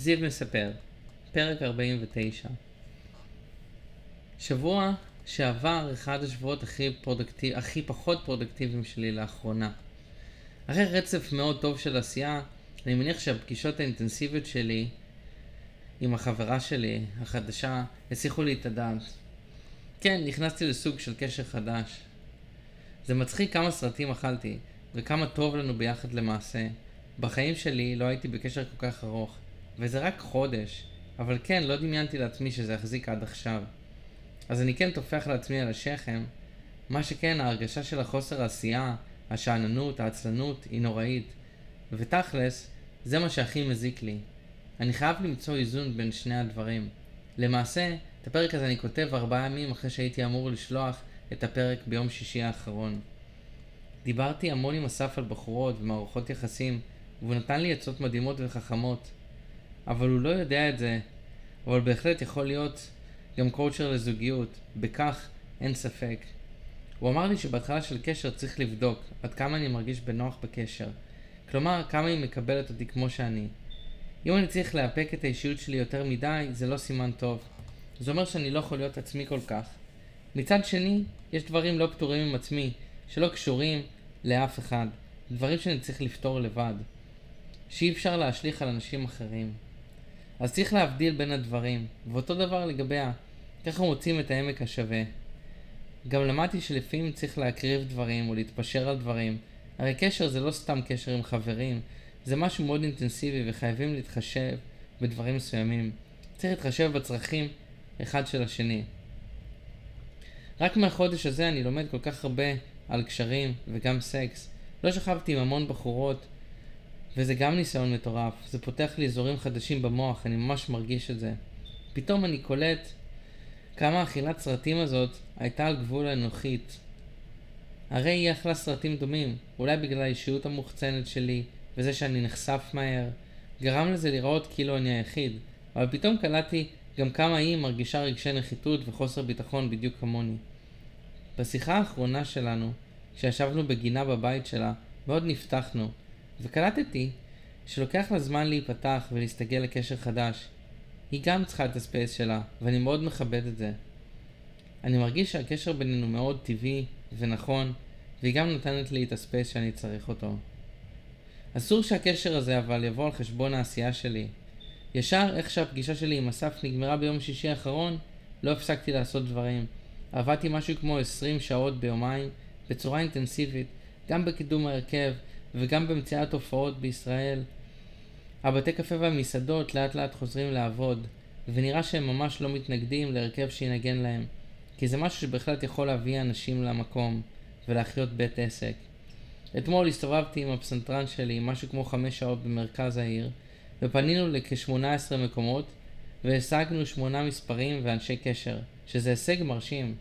זיו מספר, פרק 49. שבוע שעבר אחד השבועות הכי, פרודקטיב, הכי פחות פרודקטיביים שלי לאחרונה. אחרי רצף מאוד טוב של עשייה, אני מניח שהפגישות האינטנסיביות שלי עם החברה שלי, החדשה, הסיחו לי את הדעת. כן, נכנסתי לסוג של קשר חדש. זה מצחיק כמה סרטים אכלתי, וכמה טוב לנו ביחד למעשה. בחיים שלי לא הייתי בקשר כל כך ארוך, וזה רק חודש, אבל כן, לא דמיינתי לעצמי שזה יחזיק עד עכשיו. אז אני כן טופח לעצמי על השכם, מה שכן, ההרגשה של החוסר העשייה, השאננות, העצלנות, היא נוראית. ותכלס, זה מה שהכי מזיק לי. אני חייב למצוא איזון בין שני הדברים. למעשה, את הפרק הזה אני כותב ארבעה ימים אחרי שהייתי אמור לשלוח את הפרק ביום שישי האחרון. דיברתי המון עם אסף על בחורות ומערכות יחסים, והוא נתן לי עצות מדהימות וחכמות. אבל הוא לא יודע את זה, אבל בהחלט יכול להיות גם קואוצ'ר לזוגיות, בכך אין ספק. הוא אמר לי שבהתחלה של קשר צריך לבדוק עד כמה אני מרגיש בנוח בקשר. כלומר, כמה היא מקבלת אותי כמו שאני. אם אני צריך לאפק את האישיות שלי יותר מדי, זה לא סימן טוב. זה אומר שאני לא יכול להיות עצמי כל כך. מצד שני, יש דברים לא פתורים עם עצמי, שלא קשורים לאף אחד. דברים שאני צריך לפתור לבד. שאי אפשר להשליך על אנשים אחרים. אז צריך להבדיל בין הדברים, ואותו דבר לגביה. ככה מוצאים את העמק השווה. גם למדתי שלפעמים צריך להקריב דברים או להתפשר על דברים. הרי קשר זה לא סתם קשר עם חברים, זה משהו מאוד אינטנסיבי וחייבים להתחשב בדברים מסוימים. צריך להתחשב בצרכים אחד של השני. רק מהחודש הזה אני לומד כל כך הרבה על קשרים וגם סקס. לא שכבתי עם המון בחורות, וזה גם ניסיון מטורף. זה פותח לי אזורים חדשים במוח, אני ממש מרגיש את זה. פתאום אני קולט כמה אכילת סרטים הזאת הייתה על גבול האנוכית. הרי היא אכלה סרטים דומים, אולי בגלל האישיות המוחצנת שלי, וזה שאני נחשף מהר, גרם לזה לראות כאילו אני היחיד, אבל פתאום קלטתי גם כמה היא מרגישה רגשי נחיתות וחוסר ביטחון בדיוק כמוני. בשיחה האחרונה שלנו, כשישבנו בגינה בבית שלה, מאוד נפתחנו, וקלטתי שלוקח לה זמן להיפתח ולהסתגל לקשר חדש. היא גם צריכה את הספייס שלה, ואני מאוד מכבד את זה. אני מרגיש שהקשר בינינו מאוד טבעי ונכון, והיא גם נותנת לי את הספייס שאני צריך אותו. אסור שהקשר הזה אבל יבוא על חשבון העשייה שלי. ישר איך שהפגישה שלי עם אסף נגמרה ביום שישי האחרון, לא הפסקתי לעשות דברים. עבדתי משהו כמו 20 שעות ביומיים, בצורה אינטנסיבית, גם בקידום ההרכב וגם במציאת הופעות בישראל. הבתי קפה והמסעדות לאט לאט חוזרים לעבוד, ונראה שהם ממש לא מתנגדים להרכב שינגן להם, כי זה משהו שבהחלט יכול להביא אנשים למקום ולהחיות בית עסק. אתמול הסתובבתי עם הפסנתרן שלי משהו כמו חמש שעות במרכז העיר, ופנינו לכ-18 מקומות, והשגנו שמונה מספרים ואנשי קשר, שזה הישג מרשים.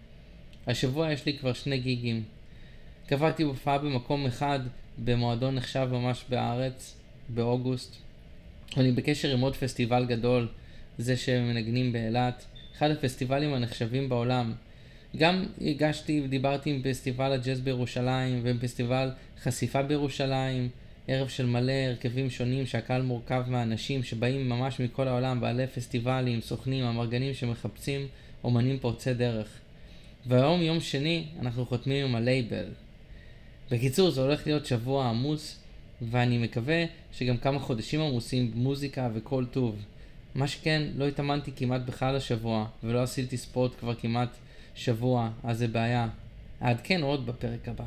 השבוע יש לי כבר שני גיגים. קבעתי הופעה במקום אחד במועדון נחשב ממש בארץ, באוגוסט. אני בקשר עם עוד פסטיבל גדול, זה שמנגנים באילת, אחד הפסטיבלים הנחשבים בעולם. גם הגשתי ודיברתי עם פסטיבל הג'אז בירושלים ועם פסטיבל חשיפה בירושלים, ערב של מלא הרכבים שונים שהקהל מורכב מהאנשים שבאים ממש מכל העולם, בעלי פסטיבלים, סוכנים, אמרגנים שמחפשים אומנים פורצי דרך. והיום, יום שני, אנחנו חותמים עם הלייבל. בקיצור, זה הולך להיות שבוע עמוס, ואני מקווה שגם כמה חודשים עמוסים במוזיקה וכל טוב. מה שכן, לא התאמנתי כמעט בכלל השבוע, ולא עשיתי ספורט כבר כמעט שבוע, אז זה בעיה. אעדכן עוד בפרק הבא.